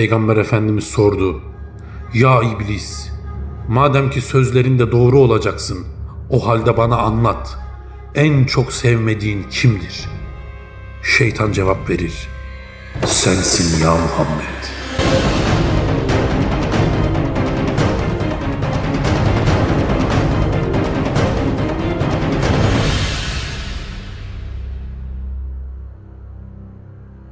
Peygamber Efendimiz sordu. Ya iblis, madem ki sözlerinde doğru olacaksın, o halde bana anlat. En çok sevmediğin kimdir? Şeytan cevap verir. Sensin ya Muhammed.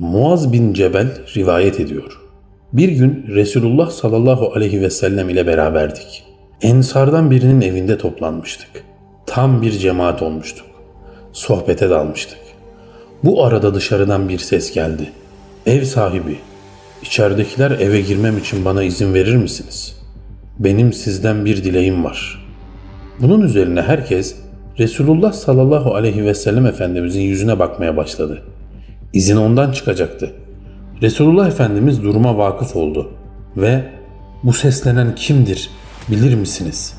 Muaz bin Cebel rivayet ediyor. Bir gün Resulullah sallallahu aleyhi ve sellem ile beraberdik. Ensardan birinin evinde toplanmıştık. Tam bir cemaat olmuştuk. Sohbete dalmıştık. Bu arada dışarıdan bir ses geldi. Ev sahibi, içeridekiler eve girmem için bana izin verir misiniz? Benim sizden bir dileğim var. Bunun üzerine herkes Resulullah sallallahu aleyhi ve sellem Efendimizin yüzüne bakmaya başladı. İzin ondan çıkacaktı. Resulullah Efendimiz duruma vakıf oldu ve bu seslenen kimdir bilir misiniz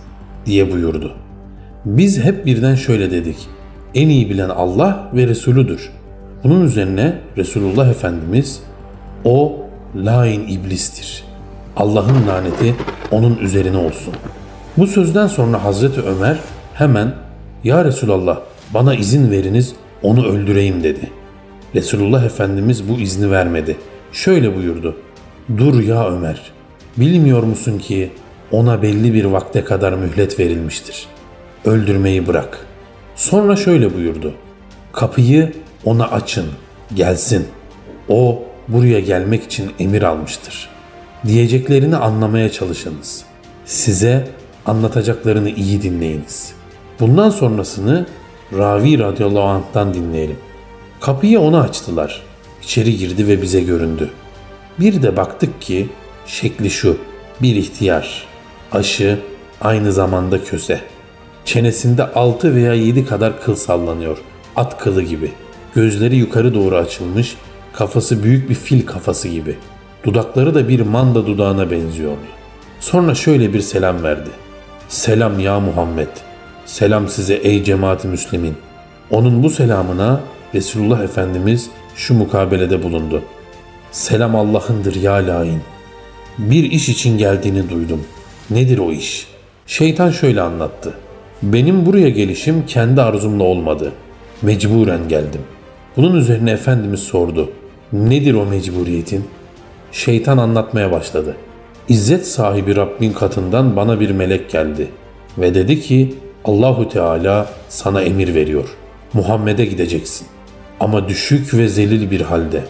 diye buyurdu. Biz hep birden şöyle dedik. En iyi bilen Allah ve Resulüdür. Bunun üzerine Resulullah Efendimiz o lain iblistir. Allah'ın laneti onun üzerine olsun. Bu sözden sonra Hazreti Ömer hemen Ya Resulallah bana izin veriniz onu öldüreyim dedi. Resulullah Efendimiz bu izni vermedi. Şöyle buyurdu. Dur ya Ömer. Bilmiyor musun ki ona belli bir vakte kadar mühlet verilmiştir. Öldürmeyi bırak. Sonra şöyle buyurdu. Kapıyı ona açın, gelsin. O buraya gelmek için emir almıştır. Diyeceklerini anlamaya çalışınız. Size anlatacaklarını iyi dinleyiniz. Bundan sonrasını Ravi radıyallahu anh'tan dinleyelim. Kapıyı ona açtılar. İçeri girdi ve bize göründü. Bir de baktık ki şekli şu, bir ihtiyar. Aşı aynı zamanda köse. Çenesinde altı veya yedi kadar kıl sallanıyor. At kılı gibi. Gözleri yukarı doğru açılmış, kafası büyük bir fil kafası gibi. Dudakları da bir manda dudağına benziyordu. Sonra şöyle bir selam verdi. Selam ya Muhammed. Selam size ey cemaati müslimin. Onun bu selamına Resulullah Efendimiz şu mukabelede bulundu. Selam Allah'ındır ya lain. Bir iş için geldiğini duydum. Nedir o iş? Şeytan şöyle anlattı. Benim buraya gelişim kendi arzumla olmadı. Mecburen geldim. Bunun üzerine Efendimiz sordu. Nedir o mecburiyetin? Şeytan anlatmaya başladı. İzzet sahibi Rabbin katından bana bir melek geldi ve dedi ki Allahu Teala sana emir veriyor. Muhammed'e gideceksin. Ama düşük ve zelil bir halde,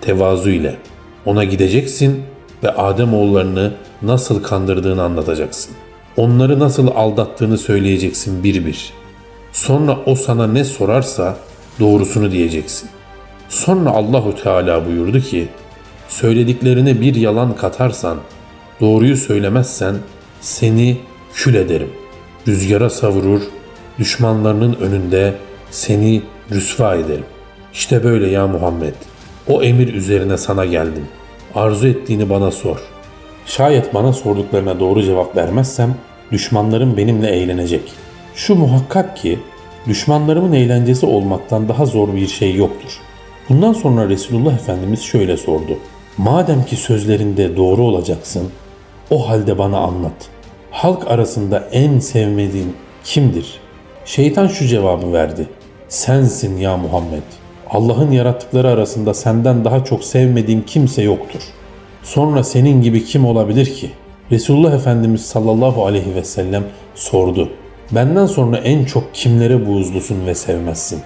tevazu ile ona gideceksin ve Adem oğullarını nasıl kandırdığını anlatacaksın. Onları nasıl aldattığını söyleyeceksin bir bir. Sonra o sana ne sorarsa doğrusunu diyeceksin. Sonra Allahu Teala buyurdu ki: Söylediklerine bir yalan katarsan, doğruyu söylemezsen seni kül ederim. Rüzgara savurur, düşmanlarının önünde seni rüsva ederim. İşte böyle ya Muhammed. O emir üzerine sana geldim. Arzu ettiğini bana sor. Şayet bana sorduklarına doğru cevap vermezsem düşmanlarım benimle eğlenecek. Şu muhakkak ki düşmanlarımın eğlencesi olmaktan daha zor bir şey yoktur. Bundan sonra Resulullah Efendimiz şöyle sordu. Madem ki sözlerinde doğru olacaksın, o halde bana anlat. Halk arasında en sevmediğin kimdir? Şeytan şu cevabı verdi. Sensin ya Muhammed.'' Allah'ın yarattıkları arasında senden daha çok sevmediğim kimse yoktur. Sonra senin gibi kim olabilir ki? Resulullah Efendimiz sallallahu aleyhi ve sellem sordu. Benden sonra en çok kimlere buğuzlusun ve sevmezsin?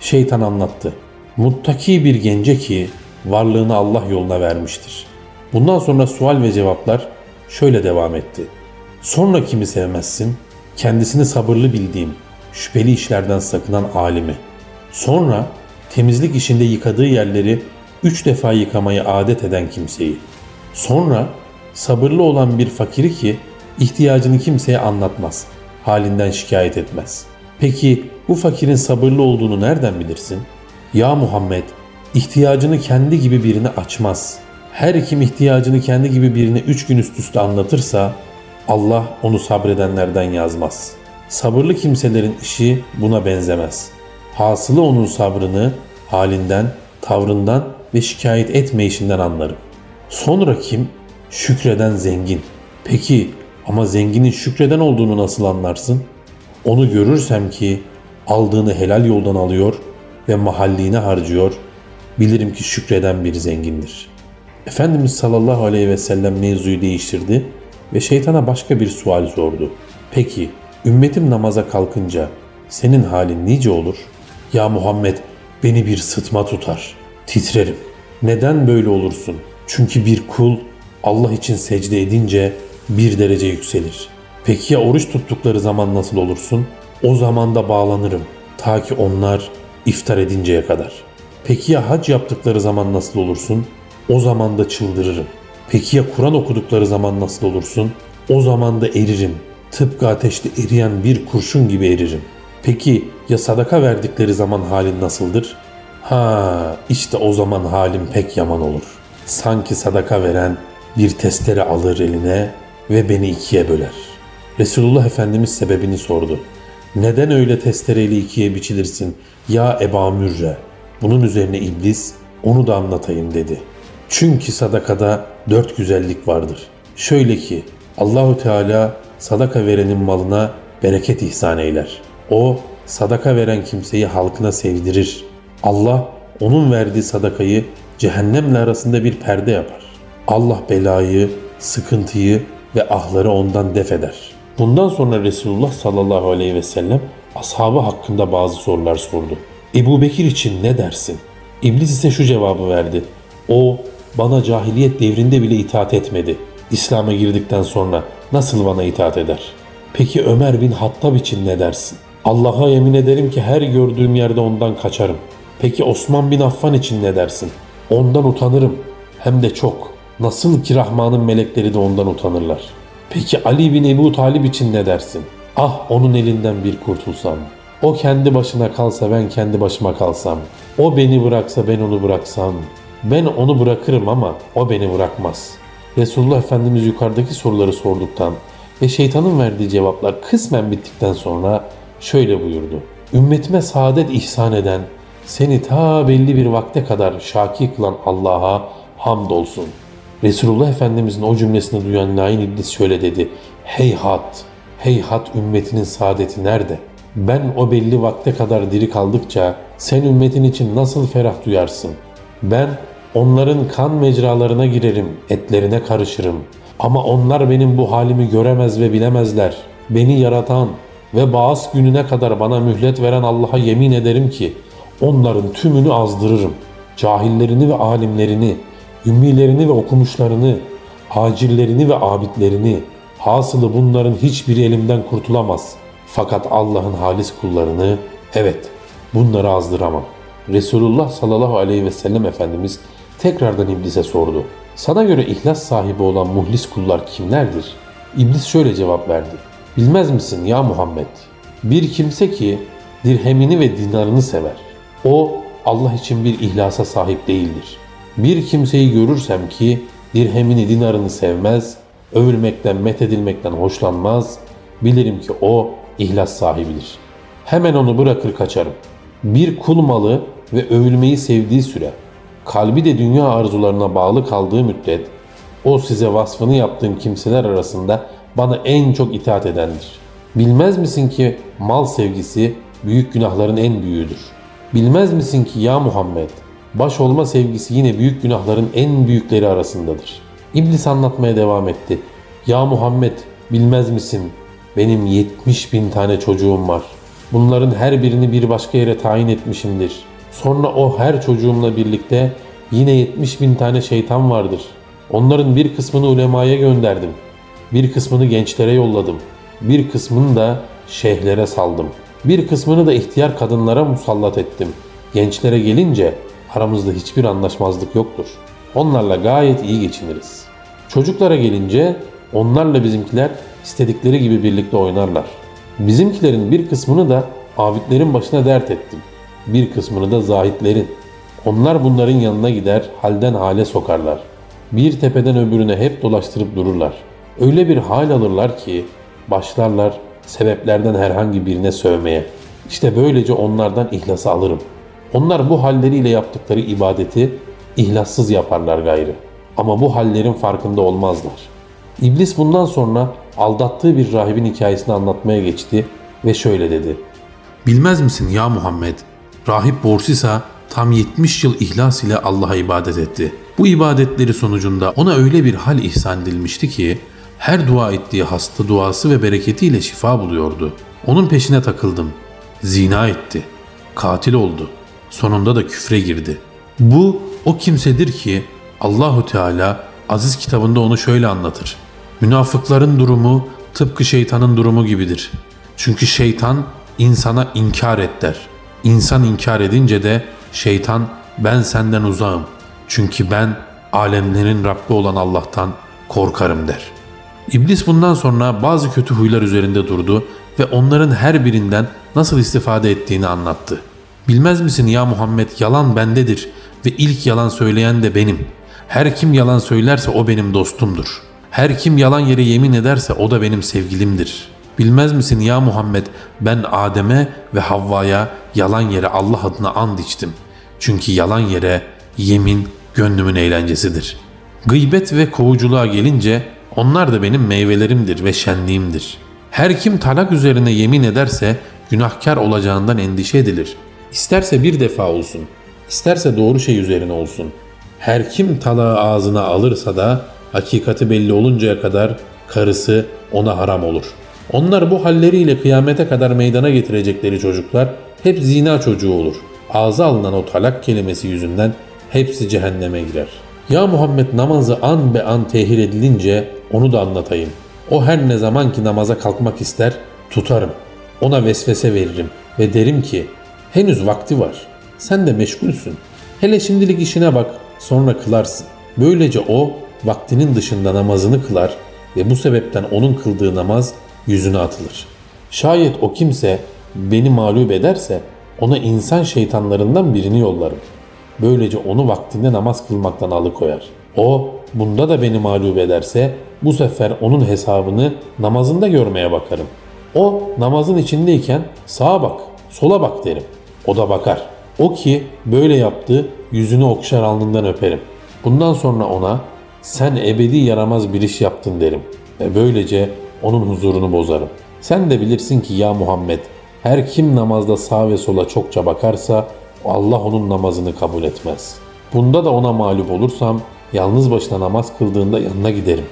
Şeytan anlattı. Muttaki bir gence ki varlığını Allah yoluna vermiştir. Bundan sonra sual ve cevaplar şöyle devam etti. Sonra kimi sevmezsin? Kendisini sabırlı bildiğim, şüpheli işlerden sakınan alimi. Sonra temizlik işinde yıkadığı yerleri üç defa yıkamayı adet eden kimseyi. Sonra sabırlı olan bir fakiri ki ihtiyacını kimseye anlatmaz, halinden şikayet etmez. Peki bu fakirin sabırlı olduğunu nereden bilirsin? Ya Muhammed, ihtiyacını kendi gibi birine açmaz. Her kim ihtiyacını kendi gibi birine üç gün üst üste anlatırsa Allah onu sabredenlerden yazmaz. Sabırlı kimselerin işi buna benzemez.'' Hasılı onun sabrını halinden, tavrından ve şikayet etmeyişinden anlarım. Sonra kim? Şükreden zengin. Peki ama zenginin şükreden olduğunu nasıl anlarsın? Onu görürsem ki aldığını helal yoldan alıyor ve mahalline harcıyor, bilirim ki şükreden bir zengindir. Efendimiz sallallahu aleyhi ve sellem mevzuyu değiştirdi ve şeytana başka bir sual sordu. Peki ümmetim namaza kalkınca senin halin nice olur? Ya Muhammed beni bir sıtma tutar. Titrerim. Neden böyle olursun? Çünkü bir kul Allah için secde edince bir derece yükselir. Peki ya oruç tuttukları zaman nasıl olursun? O zaman da bağlanırım ta ki onlar iftar edinceye kadar. Peki ya hac yaptıkları zaman nasıl olursun? O zaman da çıldırırım. Peki ya Kur'an okudukları zaman nasıl olursun? O zaman da eririm. Tıpkı ateşte eriyen bir kurşun gibi eririm. Peki ya sadaka verdikleri zaman halin nasıldır? Ha işte o zaman halim pek yaman olur. Sanki sadaka veren bir testere alır eline ve beni ikiye böler. Resulullah Efendimiz sebebini sordu. Neden öyle testereyle ikiye biçilirsin ya Eba Mürre? Bunun üzerine iblis onu da anlatayım dedi. Çünkü sadakada dört güzellik vardır. Şöyle ki Allahu Teala sadaka verenin malına bereket ihsan eyler. O sadaka veren kimseyi halkına sevdirir. Allah onun verdiği sadakayı cehennemle arasında bir perde yapar. Allah belayı, sıkıntıyı ve ahları ondan def eder. Bundan sonra Resulullah sallallahu aleyhi ve sellem ashabı hakkında bazı sorular sordu. Ebu Bekir için ne dersin? İblis ise şu cevabı verdi. O bana cahiliyet devrinde bile itaat etmedi. İslam'a girdikten sonra nasıl bana itaat eder? Peki Ömer bin Hattab için ne dersin? Allah'a yemin ederim ki her gördüğüm yerde ondan kaçarım. Peki Osman bin Affan için ne dersin? Ondan utanırım. Hem de çok. Nasıl ki Rahman'ın melekleri de ondan utanırlar. Peki Ali bin Ebu Talib için ne dersin? Ah onun elinden bir kurtulsam. O kendi başına kalsa ben kendi başıma kalsam. O beni bıraksa ben onu bıraksam. Ben onu bırakırım ama o beni bırakmaz. Resulullah Efendimiz yukarıdaki soruları sorduktan ve şeytanın verdiği cevaplar kısmen bittikten sonra şöyle buyurdu. Ümmetime saadet ihsan eden, seni ta belli bir vakte kadar şaki kılan Allah'a hamdolsun. Resulullah Efendimizin o cümlesini duyan Nain İblis şöyle dedi. Heyhat, heyhat ümmetinin saadeti nerede? Ben o belli vakte kadar diri kaldıkça sen ümmetin için nasıl ferah duyarsın? Ben onların kan mecralarına girerim, etlerine karışırım. Ama onlar benim bu halimi göremez ve bilemezler. Beni yaratan ve bağız gününe kadar bana mühlet veren Allah'a yemin ederim ki onların tümünü azdırırım. Cahillerini ve alimlerini, ümmilerini ve okumuşlarını, acillerini ve abidlerini, hasılı bunların hiçbiri elimden kurtulamaz. Fakat Allah'ın halis kullarını, evet bunları azdıramam. Resulullah sallallahu aleyhi ve sellem Efendimiz tekrardan iblise sordu. Sana göre ihlas sahibi olan muhlis kullar kimlerdir? İblis şöyle cevap verdi. Bilmez misin ya Muhammed? Bir kimse ki dirhemini ve dinarını sever. O Allah için bir ihlasa sahip değildir. Bir kimseyi görürsem ki dirhemini dinarını sevmez, övülmekten methedilmekten hoşlanmaz, bilirim ki o ihlas sahibidir. Hemen onu bırakır kaçarım. Bir kul malı ve övülmeyi sevdiği süre, kalbi de dünya arzularına bağlı kaldığı müddet, o size vasfını yaptığım kimseler arasında bana en çok itaat edendir. Bilmez misin ki mal sevgisi büyük günahların en büyüğüdür. Bilmez misin ki ya Muhammed, baş olma sevgisi yine büyük günahların en büyükleri arasındadır. İblis anlatmaya devam etti. Ya Muhammed, bilmez misin? Benim 70 bin tane çocuğum var. Bunların her birini bir başka yere tayin etmişimdir. Sonra o her çocuğumla birlikte yine 70 bin tane şeytan vardır. Onların bir kısmını ulemaya gönderdim. Bir kısmını gençlere yolladım. Bir kısmını da şeyhlere saldım. Bir kısmını da ihtiyar kadınlara musallat ettim. Gençlere gelince aramızda hiçbir anlaşmazlık yoktur. Onlarla gayet iyi geçiniriz. Çocuklara gelince onlarla bizimkiler istedikleri gibi birlikte oynarlar. Bizimkilerin bir kısmını da abidlerin başına dert ettim. Bir kısmını da zahitlerin. Onlar bunların yanına gider, halden hale sokarlar. Bir tepeden öbürüne hep dolaştırıp dururlar. Öyle bir hal alırlar ki başlarlar sebeplerden herhangi birine sövmeye. İşte böylece onlardan ihlası alırım. Onlar bu halleriyle yaptıkları ibadeti ihlassız yaparlar gayrı. Ama bu hallerin farkında olmazlar. İblis bundan sonra aldattığı bir rahibin hikayesini anlatmaya geçti ve şöyle dedi. Bilmez misin ya Muhammed? Rahip Borsisa tam 70 yıl ihlas ile Allah'a ibadet etti. Bu ibadetleri sonucunda ona öyle bir hal ihsan edilmişti ki her dua ettiği hasta duası ve bereketiyle şifa buluyordu. Onun peşine takıldım. Zina etti. Katil oldu. Sonunda da küfre girdi. Bu o kimsedir ki Allahu Teala aziz kitabında onu şöyle anlatır. Münafıkların durumu tıpkı şeytanın durumu gibidir. Çünkü şeytan insana inkar et der. İnsan inkar edince de şeytan ben senden uzağım. Çünkü ben alemlerin Rabbi olan Allah'tan korkarım der. İblis bundan sonra bazı kötü huylar üzerinde durdu ve onların her birinden nasıl istifade ettiğini anlattı. Bilmez misin ya Muhammed yalan bendedir ve ilk yalan söyleyen de benim. Her kim yalan söylerse o benim dostumdur. Her kim yalan yere yemin ederse o da benim sevgilimdir. Bilmez misin ya Muhammed ben Adem'e ve Havva'ya yalan yere Allah adına and içtim. Çünkü yalan yere yemin gönlümün eğlencesidir. Gıybet ve kovuculuğa gelince onlar da benim meyvelerimdir ve şenliğimdir. Her kim talak üzerine yemin ederse günahkar olacağından endişe edilir. İsterse bir defa olsun, isterse doğru şey üzerine olsun. Her kim talağı ağzına alırsa da hakikati belli oluncaya kadar karısı ona haram olur. Onlar bu halleriyle kıyamete kadar meydana getirecekleri çocuklar hep zina çocuğu olur. Ağza alınan o talak kelimesi yüzünden hepsi cehenneme girer. Ya Muhammed namazı an be an tehir edilince onu da anlatayım. O her ne zaman ki namaza kalkmak ister tutarım. Ona vesvese veririm ve derim ki henüz vakti var. Sen de meşgulsün. Hele şimdilik işine bak sonra kılarsın. Böylece o vaktinin dışında namazını kılar ve bu sebepten onun kıldığı namaz yüzüne atılır. Şayet o kimse beni mağlup ederse ona insan şeytanlarından birini yollarım. Böylece onu vaktinde namaz kılmaktan alıkoyar. O bunda da beni mağlup ederse bu sefer onun hesabını namazında görmeye bakarım. O namazın içindeyken sağa bak, sola bak derim. O da bakar. O ki böyle yaptı yüzünü okşar alnından öperim. Bundan sonra ona sen ebedi yaramaz bir iş yaptın derim. Ve böylece onun huzurunu bozarım. Sen de bilirsin ki ya Muhammed her kim namazda sağ ve sola çokça bakarsa Allah onun namazını kabul etmez. Bunda da ona mağlup olursam yalnız başına namaz kıldığında yanına giderim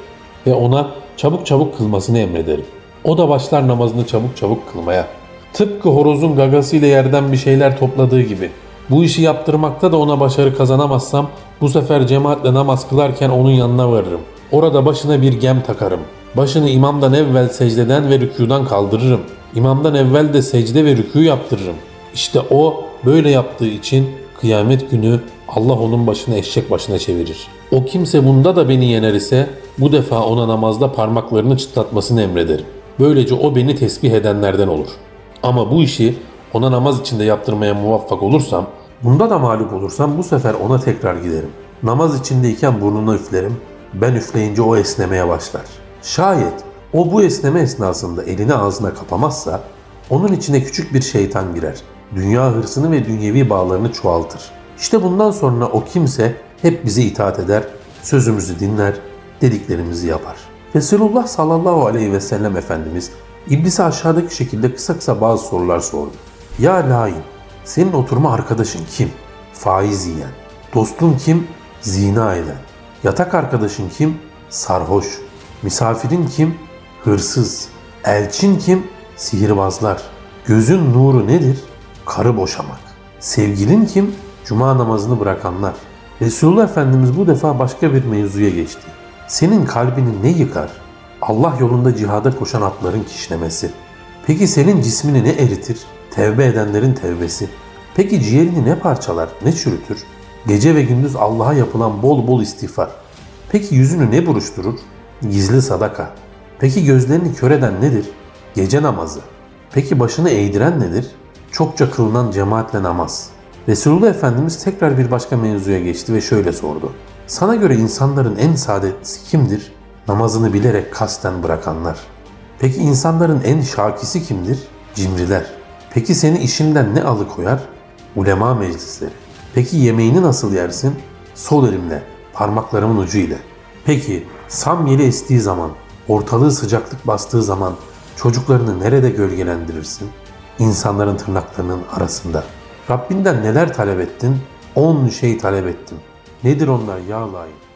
ve ona çabuk çabuk kılmasını emrederim. O da başlar namazını çabuk çabuk kılmaya. Tıpkı horozun gagasıyla yerden bir şeyler topladığı gibi. Bu işi yaptırmakta da ona başarı kazanamazsam bu sefer cemaatle namaz kılarken onun yanına varırım. Orada başına bir gem takarım. Başını imamdan evvel secdeden ve rükudan kaldırırım. İmamdan evvel de secde ve rükû yaptırırım. İşte o böyle yaptığı için kıyamet günü Allah onun başını eşek başına çevirir. O kimse bunda da beni yener ise bu defa ona namazda parmaklarını çıtlatmasını emrederim. Böylece o beni tesbih edenlerden olur. Ama bu işi ona namaz içinde yaptırmaya muvaffak olursam, bunda da mağlup olursam bu sefer ona tekrar giderim. Namaz içindeyken burnuna üflerim, ben üfleyince o esnemeye başlar. Şayet o bu esneme esnasında elini ağzına kapamazsa onun içine küçük bir şeytan girer. Dünya hırsını ve dünyevi bağlarını çoğaltır. İşte bundan sonra o kimse hep bize itaat eder, sözümüzü dinler, dediklerimizi yapar. Resulullah sallallahu aleyhi ve sellem Efendimiz İblise aşağıdaki şekilde kısa kısa bazı sorular sordu. Ya lain, senin oturma arkadaşın kim? Faiz yiyen. Dostun kim? Zina eden. Yatak arkadaşın kim? Sarhoş. Misafirin kim? Hırsız. Elçin kim? Sihirbazlar. Gözün nuru nedir? Karı boşamak. Sevgilin kim? Cuma namazını bırakanlar. Resulullah Efendimiz bu defa başka bir mevzuya geçti. Senin kalbini ne yıkar? Allah yolunda cihada koşan atların kişnemesi. Peki senin cismini ne eritir? Tevbe edenlerin tevbesi. Peki ciğerini ne parçalar, ne çürütür? Gece ve gündüz Allah'a yapılan bol bol istiğfar. Peki yüzünü ne buruşturur? Gizli sadaka. Peki gözlerini kör eden nedir? Gece namazı. Peki başını eğdiren nedir? Çokça kılınan cemaatle namaz. Resulullah Efendimiz tekrar bir başka mevzuya geçti ve şöyle sordu. Sana göre insanların en saadetlisi kimdir? Namazını bilerek kasten bırakanlar. Peki insanların en şakisi kimdir? Cimriler. Peki seni işinden ne alıkoyar? Ulema meclisleri. Peki yemeğini nasıl yersin? Sol elimle, parmaklarımın ucu ile. Peki sam yeli estiği zaman, ortalığı sıcaklık bastığı zaman çocuklarını nerede gölgelendirirsin? İnsanların tırnaklarının arasında. Rabbinden neler talep ettin? On şey talep ettim. Nedir onlar ya layık?